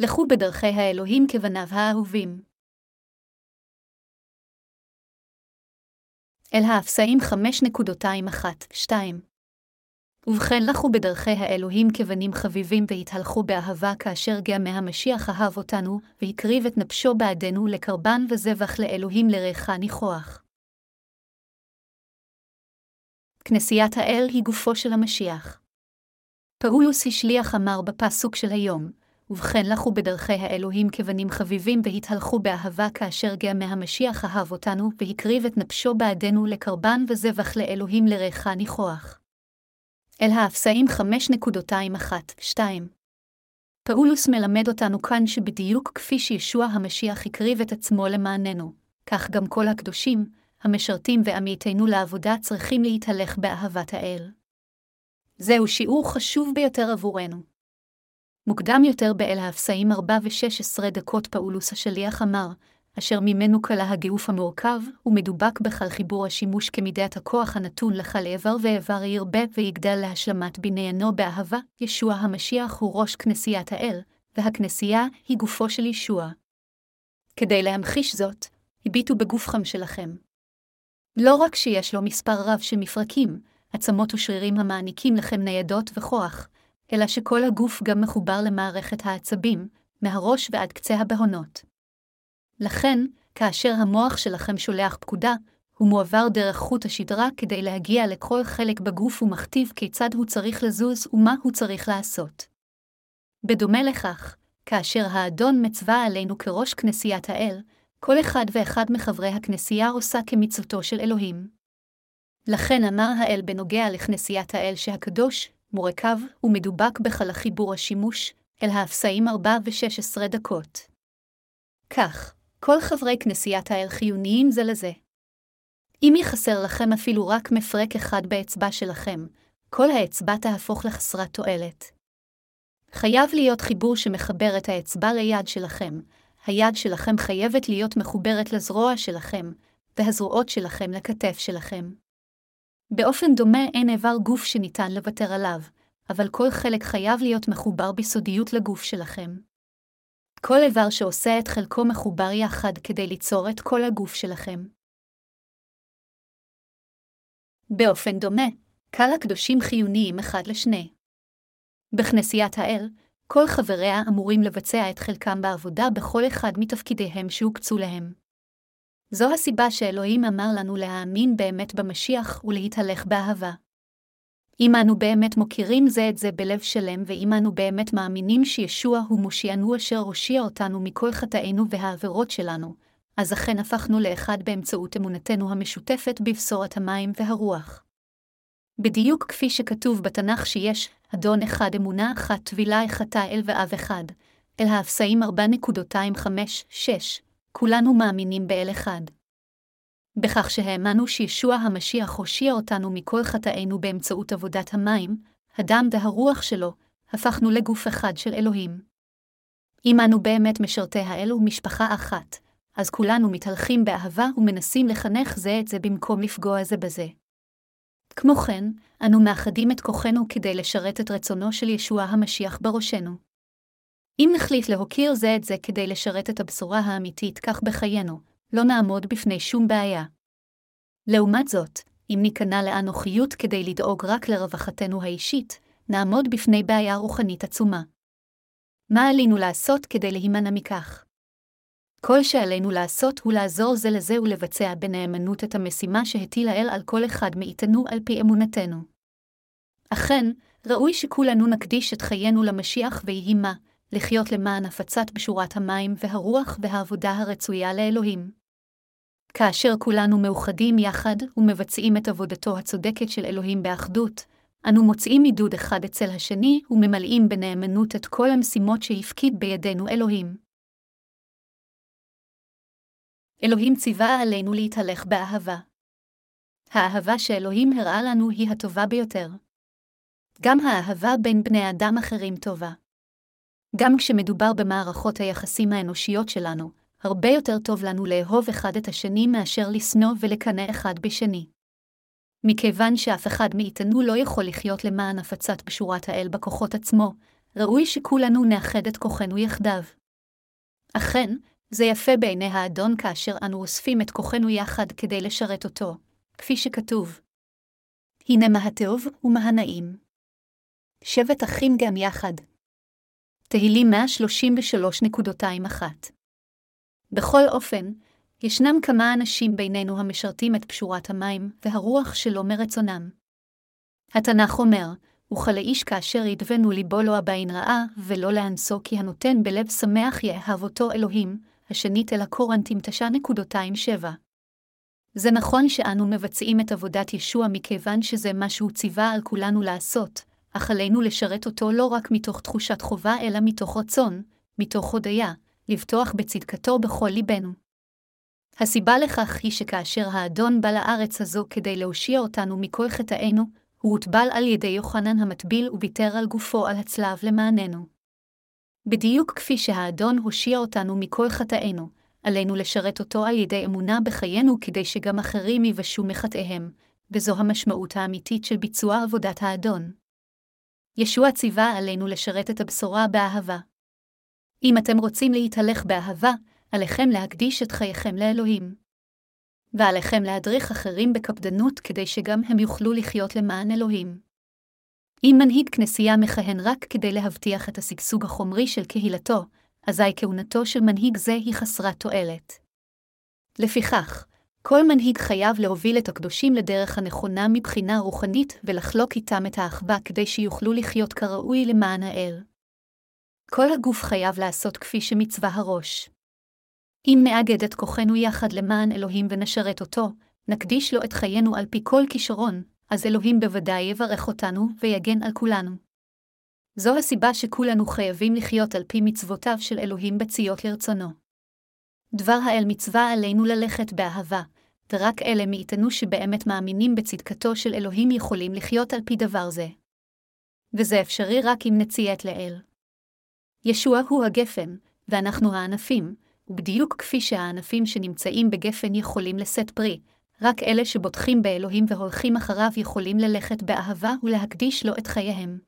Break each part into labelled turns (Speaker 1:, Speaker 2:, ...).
Speaker 1: לכו בדרכי האלוהים כבניו האהובים. אל האפסאים 5.21-2 ובכן לכו בדרכי האלוהים כבנים חביבים והתהלכו באהבה כאשר גם מהמשיח אהב אותנו, והקריב את נפשו בעדנו לקרבן וזבח לאלוהים לריחה ניחוח. כנסיית האל היא גופו של המשיח. פאולוס השליח אמר בפסוק של היום, ובכן לכו בדרכי האלוהים כבנים חביבים והתהלכו באהבה כאשר גם מהמשיח אהב אותנו, והקריב את נפשו בעדנו לקרבן וזבח לאלוהים לריחה ניחוח. אל האפסאים 5.21-2 פאולוס מלמד אותנו כאן שבדיוק כפי שישוע המשיח הקריב את עצמו למעננו, כך גם כל הקדושים, המשרתים ועמיתינו לעבודה צריכים להתהלך באהבת האל. זהו שיעור חשוב ביותר עבורנו. מוקדם יותר באל האפסאים 4 ו-16 דקות פאולוס השליח אמר, אשר ממנו כלה הגאוף המורכב, ומדובק בכל חיבור השימוש כמידת הכוח הנתון לך לאיבר ואיבר ירבה ויגדל להשלמת בניינו באהבה, ישוע המשיח הוא ראש כנסיית האל, והכנסייה היא גופו של ישוע. כדי להמחיש זאת, הביטו בגופכם שלכם. לא רק שיש לו מספר רב של מפרקים, עצמות ושרירים המעניקים לכם ניידות וכוח, אלא שכל הגוף גם מחובר למערכת העצבים, מהראש ועד קצה הבהונות. לכן, כאשר המוח שלכם שולח פקודה, הוא מועבר דרך חוט השדרה כדי להגיע לכל חלק בגוף ומכתיב כיצד הוא צריך לזוז ומה הוא צריך לעשות. בדומה לכך, כאשר האדון מצווה עלינו כראש כנסיית האל, כל אחד ואחד מחברי הכנסייה עושה כמצוותו של אלוהים. לכן אמר האל בנוגע לכנסיית האל שהקדוש, מורכב ומדובק בכל החיבור השימוש, אל האפסאים 4 ו-16 דקות. כך, כל חברי כנסיית האל חיוניים זה לזה. אם יחסר לכם אפילו רק מפרק אחד באצבע שלכם, כל האצבע תהפוך לחסרת תועלת. חייב להיות חיבור שמחבר את האצבע ליד שלכם, היד שלכם חייבת להיות מחוברת לזרוע שלכם, והזרועות שלכם לכתף שלכם. באופן דומה אין איבר גוף שניתן לוותר עליו, אבל כל חלק חייב להיות מחובר בסודיות לגוף שלכם. כל איבר שעושה את חלקו מחובר יחד כדי ליצור את כל הגוף שלכם. באופן דומה, קל הקדושים חיוניים אחד לשני. בכנסיית האל, כל חבריה אמורים לבצע את חלקם בעבודה בכל אחד מתפקידיהם שהוקצו להם. זו הסיבה שאלוהים אמר לנו להאמין באמת במשיח ולהתהלך באהבה. אם אנו באמת מוכירים זה את זה בלב שלם, ואם אנו באמת מאמינים שישוע הוא מושיענו אשר הושיע אותנו מכל חטאינו והעבירות שלנו, אז אכן הפכנו לאחד באמצעות אמונתנו המשותפת בבשורת המים והרוח. בדיוק כפי שכתוב בתנ"ך שיש אדון אחד אמונה אחת טבילה אחתה אל ואב אחד, אל האפסאים 4.25-6, כולנו מאמינים באל אחד. בכך שהאמנו שישוע המשיח הושיע אותנו מכל חטאינו באמצעות עבודת המים, הדם והרוח שלו, הפכנו לגוף אחד של אלוהים. אם אנו באמת משרתי האל ומשפחה אחת, אז כולנו מתהלכים באהבה ומנסים לחנך זה את זה במקום לפגוע זה בזה. כמו כן, אנו מאחדים את כוחנו כדי לשרת את רצונו של ישוע המשיח בראשנו. אם נחליט להוקיר זה את זה כדי לשרת את הבשורה האמיתית כך בחיינו, לא נעמוד בפני שום בעיה. לעומת זאת, אם ניכנע לאנוכיות כדי לדאוג רק לרווחתנו האישית, נעמוד בפני בעיה רוחנית עצומה. מה עלינו לעשות כדי להימנע מכך? כל שעלינו לעשות הוא לעזור זה לזה ולבצע בנאמנות את המשימה שהטיל האל על כל אחד מאיתנו על פי אמונתנו. אכן, ראוי שכולנו נקדיש את חיינו למשיח ויהי מה, לחיות למען הפצת בשורת המים והרוח והעבודה הרצויה לאלוהים. כאשר כולנו מאוחדים יחד ומבצעים את עבודתו הצודקת של אלוהים באחדות, אנו מוצאים עידוד אחד אצל השני וממלאים בנאמנות את כל המשימות שהפקיד בידינו אלוהים. אלוהים ציווה עלינו להתהלך באהבה. האהבה שאלוהים הראה לנו היא הטובה ביותר. גם האהבה בין בני אדם אחרים טובה. גם כשמדובר במערכות היחסים האנושיות שלנו, הרבה יותר טוב לנו לאהוב אחד את השני מאשר לשנוא ולקנא אחד בשני. מכיוון שאף אחד מאיתנו לא יכול לחיות למען הפצת בשורת האל בכוחות עצמו, ראוי שכולנו נאחד את כוחנו יחדיו. אכן, זה יפה בעיני האדון כאשר אנו אוספים את כוחנו יחד כדי לשרת אותו, כפי שכתוב. הנה מה הטוב ומה הנעים. שבט אחים גם יחד. תהילים 133.21 בכל אופן, ישנם כמה אנשים בינינו המשרתים את פשורת המים, והרוח שלא מרצונם. התנ"ך אומר, וכלאיש כאשר ידבנו ליבו לא הבאין רעה, ולא לאנסו כי הנותן בלב שמח יאהב אותו אלוהים, השנית אל הקורנטים 9.27. זה נכון שאנו מבצעים את עבודת ישוע מכיוון שזה מה שהוא ציווה על כולנו לעשות, אך עלינו לשרת אותו לא רק מתוך תחושת חובה אלא מתוך רצון, מתוך הודיה, לבטוח בצדקתו בכל ליבנו. הסיבה לכך היא שכאשר האדון בא לארץ הזו כדי להושיע אותנו מכל חטאינו, הוא הוטבל על ידי יוחנן המטביל וביטר על גופו על הצלב למעננו. בדיוק כפי שהאדון הושיע אותנו מכל חטאינו, עלינו לשרת אותו על ידי אמונה בחיינו כדי שגם אחרים יבשו מחטאיהם, וזו המשמעות האמיתית של ביצוע עבודת האדון. ישוע ציווה עלינו לשרת את הבשורה באהבה. אם אתם רוצים להתהלך באהבה, עליכם להקדיש את חייכם לאלוהים. ועליכם להדריך אחרים בקפדנות כדי שגם הם יוכלו לחיות למען אלוהים. אם מנהיג כנסייה מכהן רק כדי להבטיח את השגשוג החומרי של קהילתו, אזי כהונתו של מנהיג זה היא חסרת תועלת. לפיכך, כל מנהיג חייב להוביל את הקדושים לדרך הנכונה מבחינה רוחנית ולחלוק איתם את האחווה כדי שיוכלו לחיות כראוי למען האל. כל הגוף חייב לעשות כפי שמצווה הראש. אם נאגד את כוחנו יחד למען אלוהים ונשרת אותו, נקדיש לו את חיינו על פי כל כישרון, אז אלוהים בוודאי יברך אותנו ויגן על כולנו. זו הסיבה שכולנו חייבים לחיות על פי מצוותיו של אלוהים בציות לרצונו. דבר האל מצווה עלינו ללכת באהבה, ורק אלה מאיתנו שבאמת מאמינים בצדקתו של אלוהים יכולים לחיות על פי דבר זה. וזה אפשרי רק אם נציית לאל. ישוע הוא הגפן, ואנחנו הענפים, ובדיוק כפי שהענפים שנמצאים בגפן יכולים לשאת פרי, רק אלה שבוטחים באלוהים והולכים אחריו יכולים ללכת באהבה ולהקדיש לו את חייהם.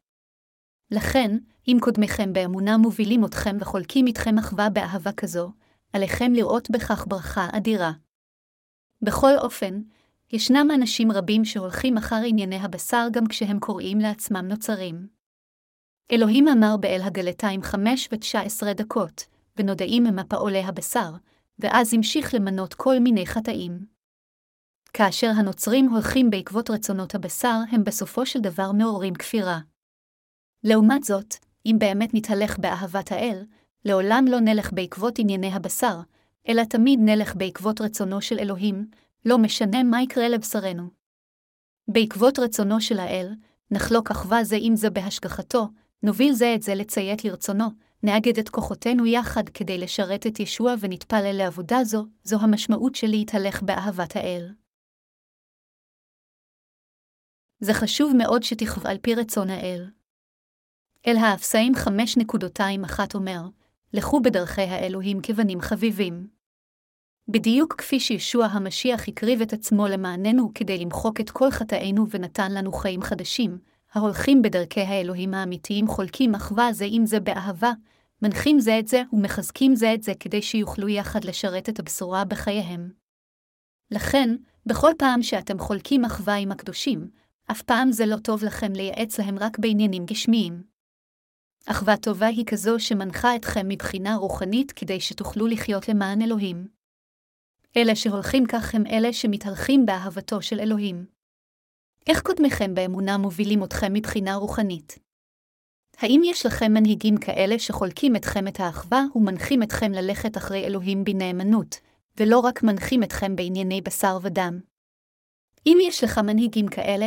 Speaker 1: לכן, אם קודמיכם באמונה מובילים אתכם וחולקים איתכם אחווה באהבה כזו, עליכם לראות בכך ברכה אדירה. בכל אופן, ישנם אנשים רבים שהולכים אחר ענייני הבשר גם כשהם קוראים לעצמם נוצרים. אלוהים אמר באל הגלתיים חמש ותשע עשרה דקות, ונודעים הם הפעולי הבשר, ואז המשיך למנות כל מיני חטאים. כאשר הנוצרים הולכים בעקבות רצונות הבשר, הם בסופו של דבר מעוררים כפירה. לעומת זאת, אם באמת נתהלך באהבת האל, לעולם לא נלך בעקבות ענייני הבשר, אלא תמיד נלך בעקבות רצונו של אלוהים, לא משנה מה יקרה לבשרנו. בעקבות רצונו של האל, נחלוק אחווה זה עם זה בהשגחתו, נוביל זה את זה לציית לרצונו, נאגד את כוחותינו יחד כדי לשרת את ישוע ונתפלל לעבודה זו, זו המשמעות של להתהלך באהבת האל. זה חשוב מאוד שתכווה על פי רצון האל. אל האפסאים 5.21 אומר, לכו בדרכי האלוהים כבנים חביבים. בדיוק כפי שישוע המשיח הקריב את עצמו למעננו כדי למחוק את כל חטאינו ונתן לנו חיים חדשים, ההולכים בדרכי האלוהים האמיתיים חולקים אחווה זה עם זה באהבה, מנחים זה את זה ומחזקים זה את זה כדי שיוכלו יחד לשרת את הבשורה בחייהם. לכן, בכל פעם שאתם חולקים אחווה עם הקדושים, אף פעם זה לא טוב לכם לייעץ להם רק בעניינים גשמיים. אחווה טובה היא כזו שמנחה אתכם מבחינה רוחנית כדי שתוכלו לחיות למען אלוהים. אלה שהולכים כך הם אלה שמתהלכים באהבתו של אלוהים. איך קודמיכם באמונה מובילים אתכם מבחינה רוחנית? האם יש לכם מנהיגים כאלה שחולקים אתכם את האחווה ומנחים אתכם ללכת אחרי אלוהים בנאמנות, ולא רק מנחים אתכם בענייני בשר ודם? אם יש לך מנהיגים כאלה,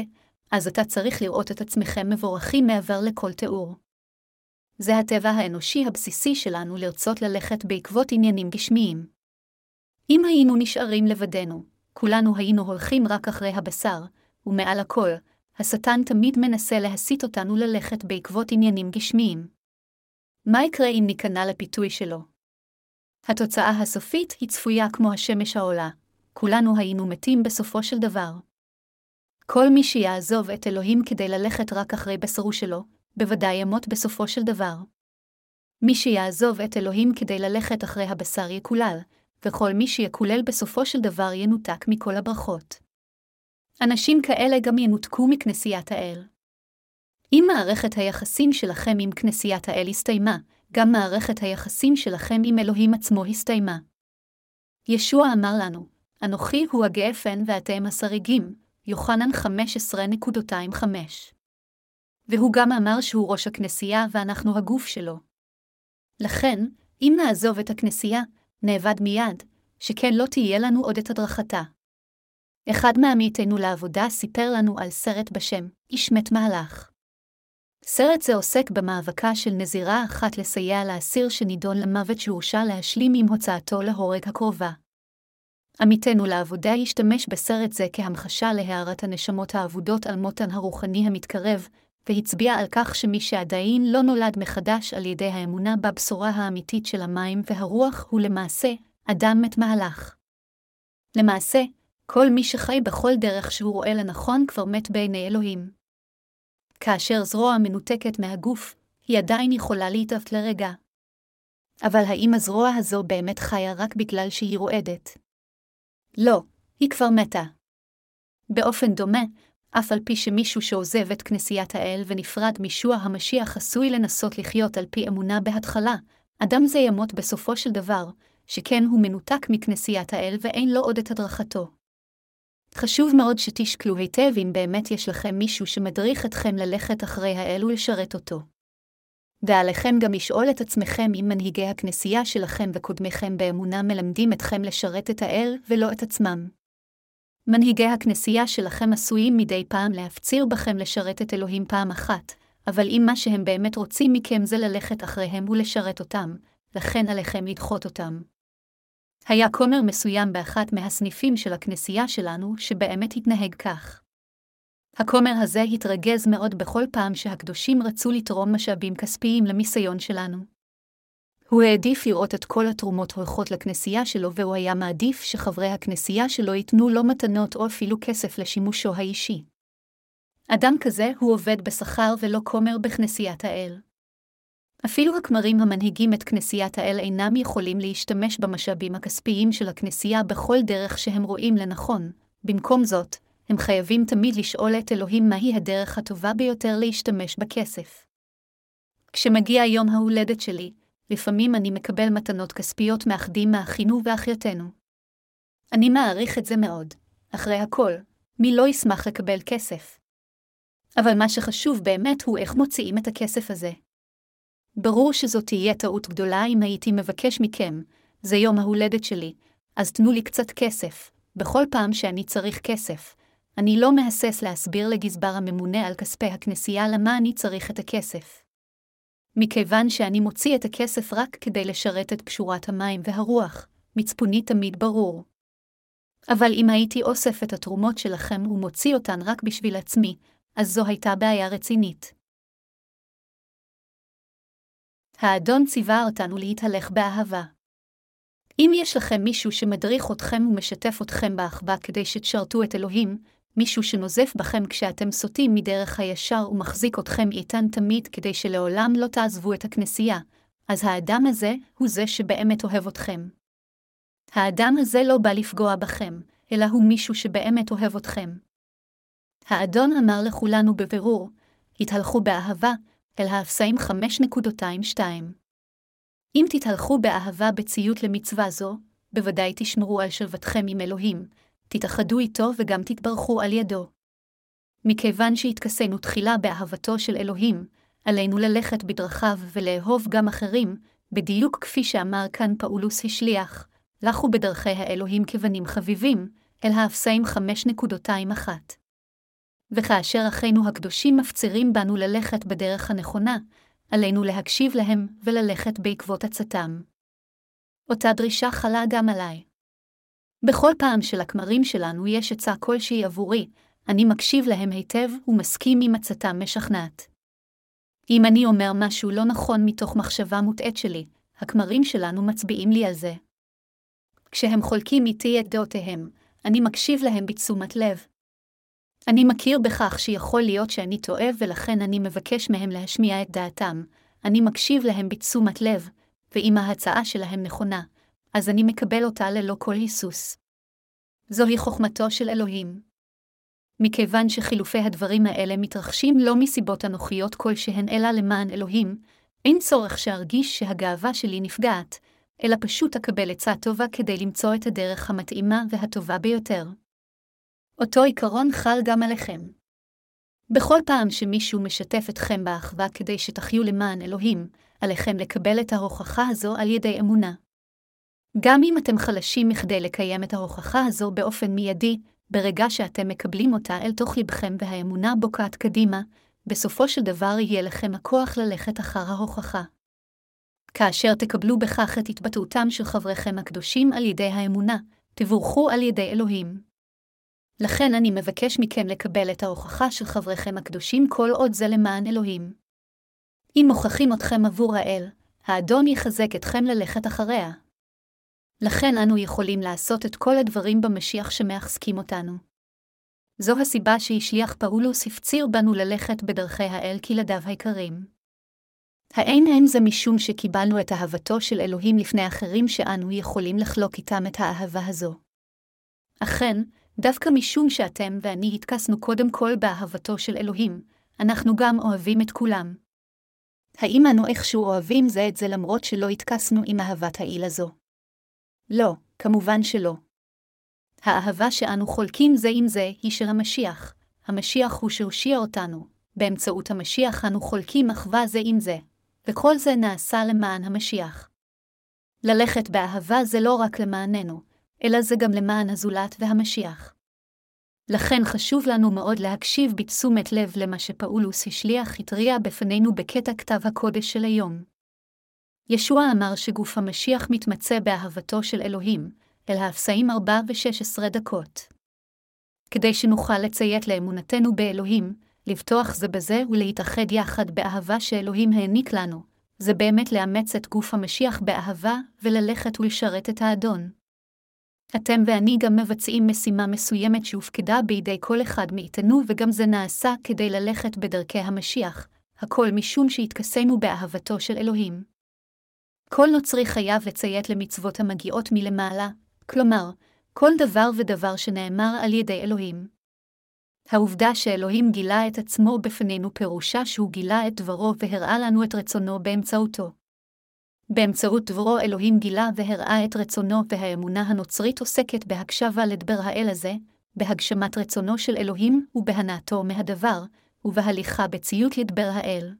Speaker 1: אז אתה צריך לראות את עצמכם מבורכים מעבר לכל תיאור. זה הטבע האנושי הבסיסי שלנו לרצות ללכת בעקבות עניינים גשמיים. אם היינו נשארים לבדנו, כולנו היינו הולכים רק אחרי הבשר, ומעל הכל, השטן תמיד מנסה להסיט אותנו ללכת בעקבות עניינים גשמיים. מה יקרה אם ניכנע לפיתוי שלו? התוצאה הסופית היא צפויה כמו השמש העולה, כולנו היינו מתים בסופו של דבר. כל מי שיעזוב את אלוהים כדי ללכת רק אחרי בשרו שלו, בוודאי ימות בסופו של דבר. מי שיעזוב את אלוהים כדי ללכת אחרי הבשר יקולל, וכל מי שיקולל בסופו של דבר ינותק מכל הברכות. אנשים כאלה גם ינותקו מכנסיית האל. אם מערכת היחסים שלכם עם כנסיית האל הסתיימה, גם מערכת היחסים שלכם עם אלוהים עצמו הסתיימה. ישוע אמר לנו, אנוכי הוא הגפן ואתם השריגים, יוחנן 15.25. והוא גם אמר שהוא ראש הכנסייה ואנחנו הגוף שלו. לכן, אם נעזוב את הכנסייה, נאבד מיד, שכן לא תהיה לנו עוד את הדרכתה. אחד מעמיתנו לעבודה סיפר לנו על סרט בשם "איש מת מהלך". סרט זה עוסק במאבקה של נזירה אחת לסייע לאסיר שנידון למוות שהורשע להשלים עם הוצאתו להורג הקרובה. עמיתנו לעבודה השתמש בסרט זה כהמחשה להארת הנשמות האבודות על מותן הרוחני המתקרב, והצביע על כך שמי שעדיין לא נולד מחדש על ידי האמונה בבשורה האמיתית של המים והרוח הוא למעשה אדם מת מהלך. למעשה, כל מי שחי בכל דרך שהוא רואה לנכון כבר מת בעיני אלוהים. כאשר זרוע מנותקת מהגוף, היא עדיין יכולה להתאפת לרגע. אבל האם הזרוע הזו באמת חיה רק בגלל שהיא רועדת? לא, היא כבר מתה. באופן דומה, אף על פי שמישהו שעוזב את כנסיית האל ונפרד מישוע המשיח עשוי לנסות לחיות על פי אמונה בהתחלה, אדם זה ימות בסופו של דבר, שכן הוא מנותק מכנסיית האל ואין לו עוד את הדרכתו. חשוב מאוד שתשקלו היטב אם באמת יש לכם מישהו שמדריך אתכם ללכת אחרי האל ולשרת אותו. ועליכם גם לשאול את עצמכם אם מנהיגי הכנסייה שלכם וקודמיכם באמונה מלמדים אתכם לשרת את האל ולא את עצמם. מנהיגי הכנסייה שלכם עשויים מדי פעם להפציר בכם לשרת את אלוהים פעם אחת, אבל אם מה שהם באמת רוצים מכם זה ללכת אחריהם ולשרת אותם, לכן עליכם לדחות אותם. היה כומר מסוים באחת מהסניפים של הכנסייה שלנו, שבאמת התנהג כך. הכומר הזה התרגז מאוד בכל פעם שהקדושים רצו לתרום משאבים כספיים למיסיון שלנו. הוא העדיף לראות את כל התרומות הולכות לכנסייה שלו, והוא היה מעדיף שחברי הכנסייה שלו ייתנו לו מתנות או אפילו כסף לשימושו האישי. אדם כזה הוא עובד בשכר ולא כומר בכנסיית האל. אפילו הכמרים המנהיגים את כנסיית האל אינם יכולים להשתמש במשאבים הכספיים של הכנסייה בכל דרך שהם רואים לנכון. במקום זאת, הם חייבים תמיד לשאול את אלוהים מהי הדרך הטובה ביותר להשתמש בכסף. כשמגיע יום ההולדת שלי, לפעמים אני מקבל מתנות כספיות מאחדים מאחינו ואחייתנו. אני מעריך את זה מאוד. אחרי הכל, מי לא ישמח לקבל כסף? אבל מה שחשוב באמת הוא איך מוציאים את הכסף הזה. ברור שזאת תהיה טעות גדולה אם הייתי מבקש מכם, זה יום ההולדת שלי, אז תנו לי קצת כסף, בכל פעם שאני צריך כסף. אני לא מהסס להסביר לגזבר הממונה על כספי הכנסייה למה אני צריך את הכסף. מכיוון שאני מוציא את הכסף רק כדי לשרת את פשורת המים והרוח, מצפוני תמיד ברור. אבל אם הייתי אוסף את התרומות שלכם ומוציא אותן רק בשביל עצמי, אז זו הייתה בעיה רצינית. האדון ציווה אותנו להתהלך באהבה. אם יש לכם מישהו שמדריך אתכם ומשתף אתכם באחווה כדי שתשרתו את אלוהים, מישהו שנוזף בכם כשאתם סוטים מדרך הישר ומחזיק אתכם איתן תמיד כדי שלעולם לא תעזבו את הכנסייה, אז האדם הזה הוא זה שבאמת אוהב אתכם. האדם הזה לא בא לפגוע בכם, אלא הוא מישהו שבאמת אוהב אתכם. האדון אמר לכולנו בבירור, התהלכו באהבה, אל האפסאים 5.22. אם תתהלכו באהבה בציות למצווה זו, בוודאי תשמרו על שלוותכם עם אלוהים, תתאחדו איתו וגם תתברכו על ידו. מכיוון שהתכסינו תחילה באהבתו של אלוהים, עלינו ללכת בדרכיו ולאהוב גם אחרים, בדיוק כפי שאמר כאן פאולוס השליח, לכו בדרכי האלוהים כבנים חביבים, אל האפסאים 5.21. וכאשר אחינו הקדושים מפצירים בנו ללכת בדרך הנכונה, עלינו להקשיב להם וללכת בעקבות עצתם. אותה דרישה חלה גם עליי. בכל פעם שלכמרים שלנו יש עצה כלשהי עבורי, אני מקשיב להם היטב ומסכים עם עצתם משכנעת. אם אני אומר משהו לא נכון מתוך מחשבה מוטעית שלי, הכמרים שלנו מצביעים לי על זה. כשהם חולקים איתי את דעותיהם, אני מקשיב להם בתשומת לב. אני מכיר בכך שיכול להיות שאני טועה ולכן אני מבקש מהם להשמיע את דעתם, אני מקשיב להם בתשומת לב, ואם ההצעה שלהם נכונה, אז אני מקבל אותה ללא כל היסוס. זוהי חוכמתו של אלוהים. מכיוון שחילופי הדברים האלה מתרחשים לא מסיבות אנוכיות כלשהן אלא למען אלוהים, אין צורך שארגיש שהגאווה שלי נפגעת, אלא פשוט אקבל עצה טובה כדי למצוא את הדרך המתאימה והטובה ביותר. אותו עיקרון חל גם עליכם. בכל פעם שמישהו משתף אתכם באחווה כדי שתחיו למען אלוהים, עליכם לקבל את ההוכחה הזו על ידי אמונה. גם אם אתם חלשים מכדי לקיים את ההוכחה הזו באופן מיידי, ברגע שאתם מקבלים אותה אל תוך לבכם והאמונה בוקעת קדימה, בסופו של דבר יהיה לכם הכוח ללכת אחר ההוכחה. כאשר תקבלו בכך את התבטאותם של חבריכם הקדושים על ידי האמונה, תבורכו על ידי אלוהים. לכן אני מבקש מכם לקבל את ההוכחה של חבריכם הקדושים כל עוד זה למען אלוהים. אם מוכחים אתכם עבור האל, האדון יחזק אתכם ללכת אחריה. לכן אנו יכולים לעשות את כל הדברים במשיח שמחזקים אותנו. זו הסיבה שהשליח פאולוס הפציר בנו ללכת בדרכי האל כילדיו היקרים. האין אין זה משום שקיבלנו את אהבתו של אלוהים לפני אחרים שאנו יכולים לחלוק איתם את האהבה הזו. אכן, דווקא משום שאתם ואני התכסנו קודם כל באהבתו של אלוהים, אנחנו גם אוהבים את כולם. האם אנו איכשהו אוהבים זה את זה למרות שלא התכסנו עם אהבת העיל הזו? לא, כמובן שלא. האהבה שאנו חולקים זה עם זה היא של המשיח. המשיח הוא שהושיע אותנו. באמצעות המשיח אנו חולקים אחווה זה עם זה, וכל זה נעשה למען המשיח. ללכת באהבה זה לא רק למעננו, אלא זה גם למען הזולת והמשיח. לכן חשוב לנו מאוד להקשיב בתשומת לב למה שפאולוס השליח התריע בפנינו בקטע כתב הקודש של היום. ישוע אמר שגוף המשיח מתמצא באהבתו של אלוהים, אל האפסאים 4 ו-16 דקות. כדי שנוכל לציית לאמונתנו באלוהים, לבטוח זה בזה ולהתאחד יחד באהבה שאלוהים העניק לנו, זה באמת לאמץ את גוף המשיח באהבה וללכת ולשרת את האדון. אתם ואני גם מבצעים משימה מסוימת שהופקדה בידי כל אחד מאיתנו, וגם זה נעשה כדי ללכת בדרכי המשיח, הכל משום שהתכסינו באהבתו של אלוהים. כל נוצרי חייב לציית למצוות המגיעות מלמעלה, כלומר, כל דבר ודבר שנאמר על ידי אלוהים. העובדה שאלוהים גילה את עצמו בפנינו פירושה שהוא גילה את דברו והראה לנו את רצונו באמצעותו. באמצעות דברו אלוהים גילה והראה את רצונו, והאמונה הנוצרית עוסקת בהקשבה לדבר האל הזה, בהגשמת רצונו של אלוהים ובהנאתו מהדבר, ובהליכה בציות לדבר האל.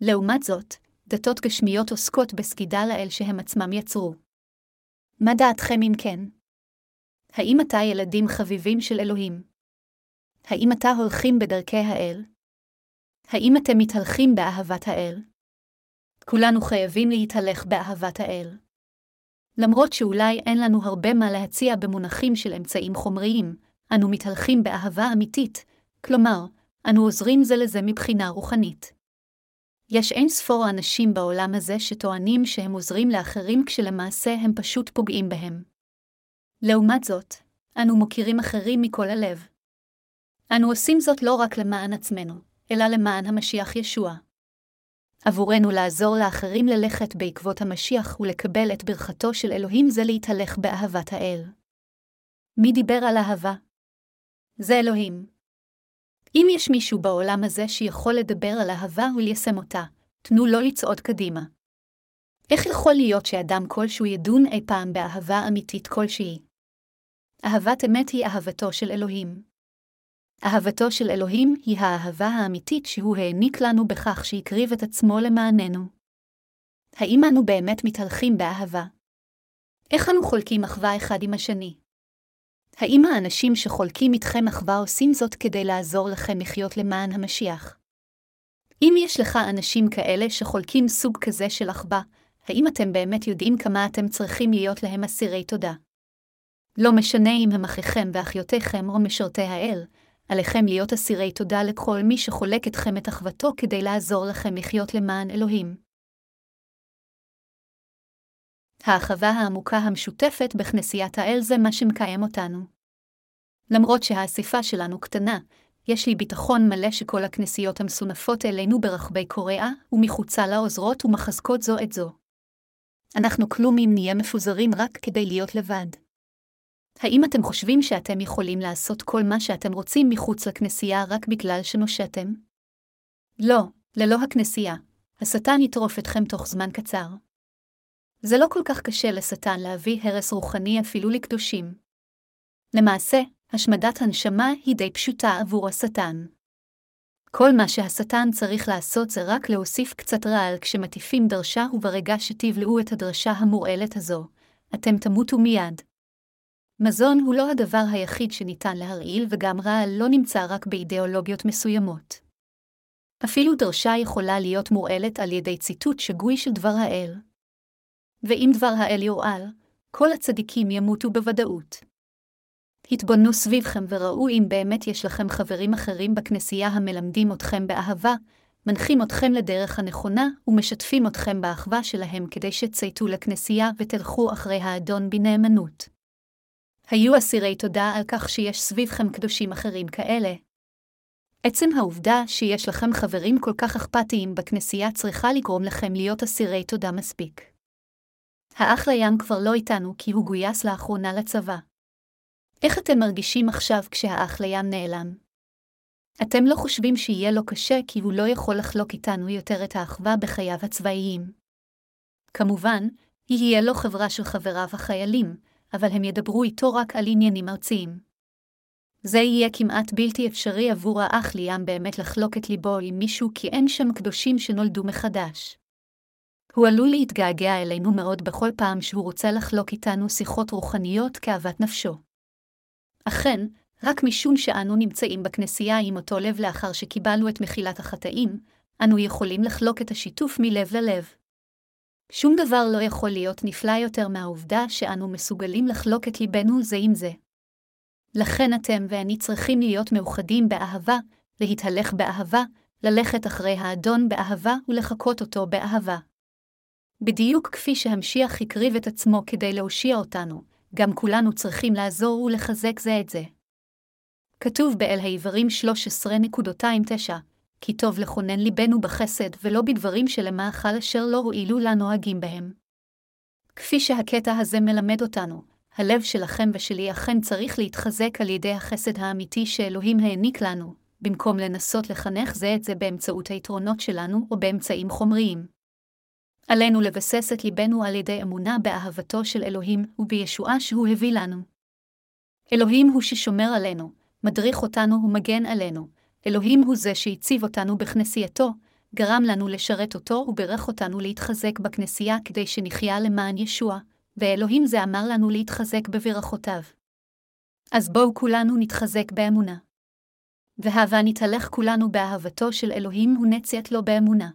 Speaker 1: לעומת זאת, דתות גשמיות עוסקות בסגידה לאל שהם עצמם יצרו. מה דעתכם אם כן? האם אתה ילדים חביבים של אלוהים? האם אתה הולכים בדרכי האל? האם אתם מתהלכים באהבת האל? כולנו חייבים להתהלך באהבת האל. למרות שאולי אין לנו הרבה מה להציע במונחים של אמצעים חומריים, אנו מתהלכים באהבה אמיתית, כלומר, אנו עוזרים זה לזה מבחינה רוחנית. יש אין ספור אנשים בעולם הזה שטוענים שהם עוזרים לאחרים כשלמעשה הם פשוט פוגעים בהם. לעומת זאת, אנו מוכירים אחרים מכל הלב. אנו עושים זאת לא רק למען עצמנו, אלא למען המשיח ישוע. עבורנו לעזור לאחרים ללכת בעקבות המשיח ולקבל את ברכתו של אלוהים זה להתהלך באהבת האל. מי דיבר על אהבה? זה אלוהים. אם יש מישהו בעולם הזה שיכול לדבר על אהבה וליישם אותה, תנו לו לצעוד קדימה. איך יכול להיות שאדם כלשהו ידון אי פעם באהבה אמיתית כלשהי? אהבת אמת היא אהבתו של אלוהים. אהבתו של אלוהים היא האהבה האמיתית שהוא העניק לנו בכך שהקריב את עצמו למעננו. האם אנו באמת מתהלכים באהבה? איך אנו חולקים אחווה אחד עם השני? האם האנשים שחולקים איתכם אחווה עושים זאת כדי לעזור לכם לחיות למען המשיח? אם יש לך אנשים כאלה שחולקים סוג כזה של אחווה, האם אתם באמת יודעים כמה אתם צריכים להיות להם אסירי תודה? לא משנה אם הם אחיכם ואחיותיכם או משרתי האל, עליכם להיות אסירי תודה לכל מי שחולק אתכם את אחוותו כדי לעזור לכם לחיות למען אלוהים. האחווה העמוקה המשותפת בכנסיית האל זה מה שמקיים אותנו. למרות שהאספה שלנו קטנה, יש לי ביטחון מלא שכל הכנסיות המסונפות אלינו ברחבי קוריאה ומחוצה לה עוזרות ומחזקות זו את זו. אנחנו כלום אם נהיה מפוזרים רק כדי להיות לבד. האם אתם חושבים שאתם יכולים לעשות כל מה שאתם רוצים מחוץ לכנסייה רק בגלל שנושעתם? לא, ללא הכנסייה. השטן יטרוף אתכם תוך זמן קצר. זה לא כל כך קשה לשטן להביא הרס רוחני אפילו לקדושים. למעשה, השמדת הנשמה היא די פשוטה עבור השטן. כל מה שהשטן צריך לעשות זה רק להוסיף קצת רעל כשמטיפים דרשה וברגע שתבלעו את הדרשה המורעלת הזו, אתם תמותו מיד. מזון הוא לא הדבר היחיד שניתן להרעיל וגם רעל לא נמצא רק באידיאולוגיות מסוימות. אפילו דרשה יכולה להיות מורעלת על ידי ציטוט שגוי של דבר האל. ואם דבר האל יורעל, כל הצדיקים ימותו בוודאות. התבוננו סביבכם וראו אם באמת יש לכם חברים אחרים בכנסייה המלמדים אתכם באהבה, מנחים אתכם לדרך הנכונה ומשתפים אתכם באחווה שלהם כדי שצייתו לכנסייה ותלכו אחרי האדון בנאמנות. היו אסירי תודה על כך שיש סביבכם קדושים אחרים כאלה. עצם העובדה שיש לכם חברים כל כך אכפתיים בכנסייה צריכה לגרום לכם להיות אסירי תודה מספיק. האח לים כבר לא איתנו כי הוא גויס לאחרונה לצבא. איך אתם מרגישים עכשיו כשהאח לים נעלם? אתם לא חושבים שיהיה לו קשה כי הוא לא יכול לחלוק איתנו יותר את האחווה בחייו הצבאיים. כמובן, יהיה לו חברה של חבריו החיילים, אבל הם ידברו איתו רק על עניינים ארציים. זה יהיה כמעט בלתי אפשרי עבור האח ליאם באמת לחלוק את ליבו עם מישהו כי אין שם קדושים שנולדו מחדש. הוא עלול להתגעגע אלינו מאוד בכל פעם שהוא רוצה לחלוק איתנו שיחות רוחניות כאוות נפשו. אכן, רק משום שאנו נמצאים בכנסייה עם אותו לב לאחר שקיבלנו את מחילת החטאים, אנו יכולים לחלוק את השיתוף מלב ללב. שום דבר לא יכול להיות נפלא יותר מהעובדה שאנו מסוגלים לחלוק את ליבנו זה עם זה. לכן אתם ואני צריכים להיות מאוחדים באהבה, להתהלך באהבה, ללכת אחרי האדון באהבה ולחקות אותו באהבה. בדיוק כפי שהמשיח הקריב את עצמו כדי להושיע אותנו, גם כולנו צריכים לעזור ולחזק זה את זה. כתוב באל העברים 13.29, כי טוב לכונן ליבנו בחסד ולא בדברים שלמאכל אשר לא הועילו לנוהגים בהם. כפי שהקטע הזה מלמד אותנו, הלב שלכם ושלי אכן צריך להתחזק על ידי החסד האמיתי שאלוהים העניק לנו, במקום לנסות לחנך זה את זה באמצעות היתרונות שלנו או באמצעים חומריים. עלינו לבסס את ליבנו על ידי אמונה באהבתו של אלוהים ובישועה שהוא הביא לנו. אלוהים הוא ששומר עלינו, מדריך אותנו ומגן עלינו, אלוהים הוא זה שהציב אותנו בכנסייתו, גרם לנו לשרת אותו וברך אותנו להתחזק בכנסייה כדי שנחיה למען ישוע, ואלוהים זה אמר לנו להתחזק בברכותיו. אז בואו כולנו נתחזק באמונה. והבה נתהלך כולנו באהבתו של אלוהים ונציית לו באמונה.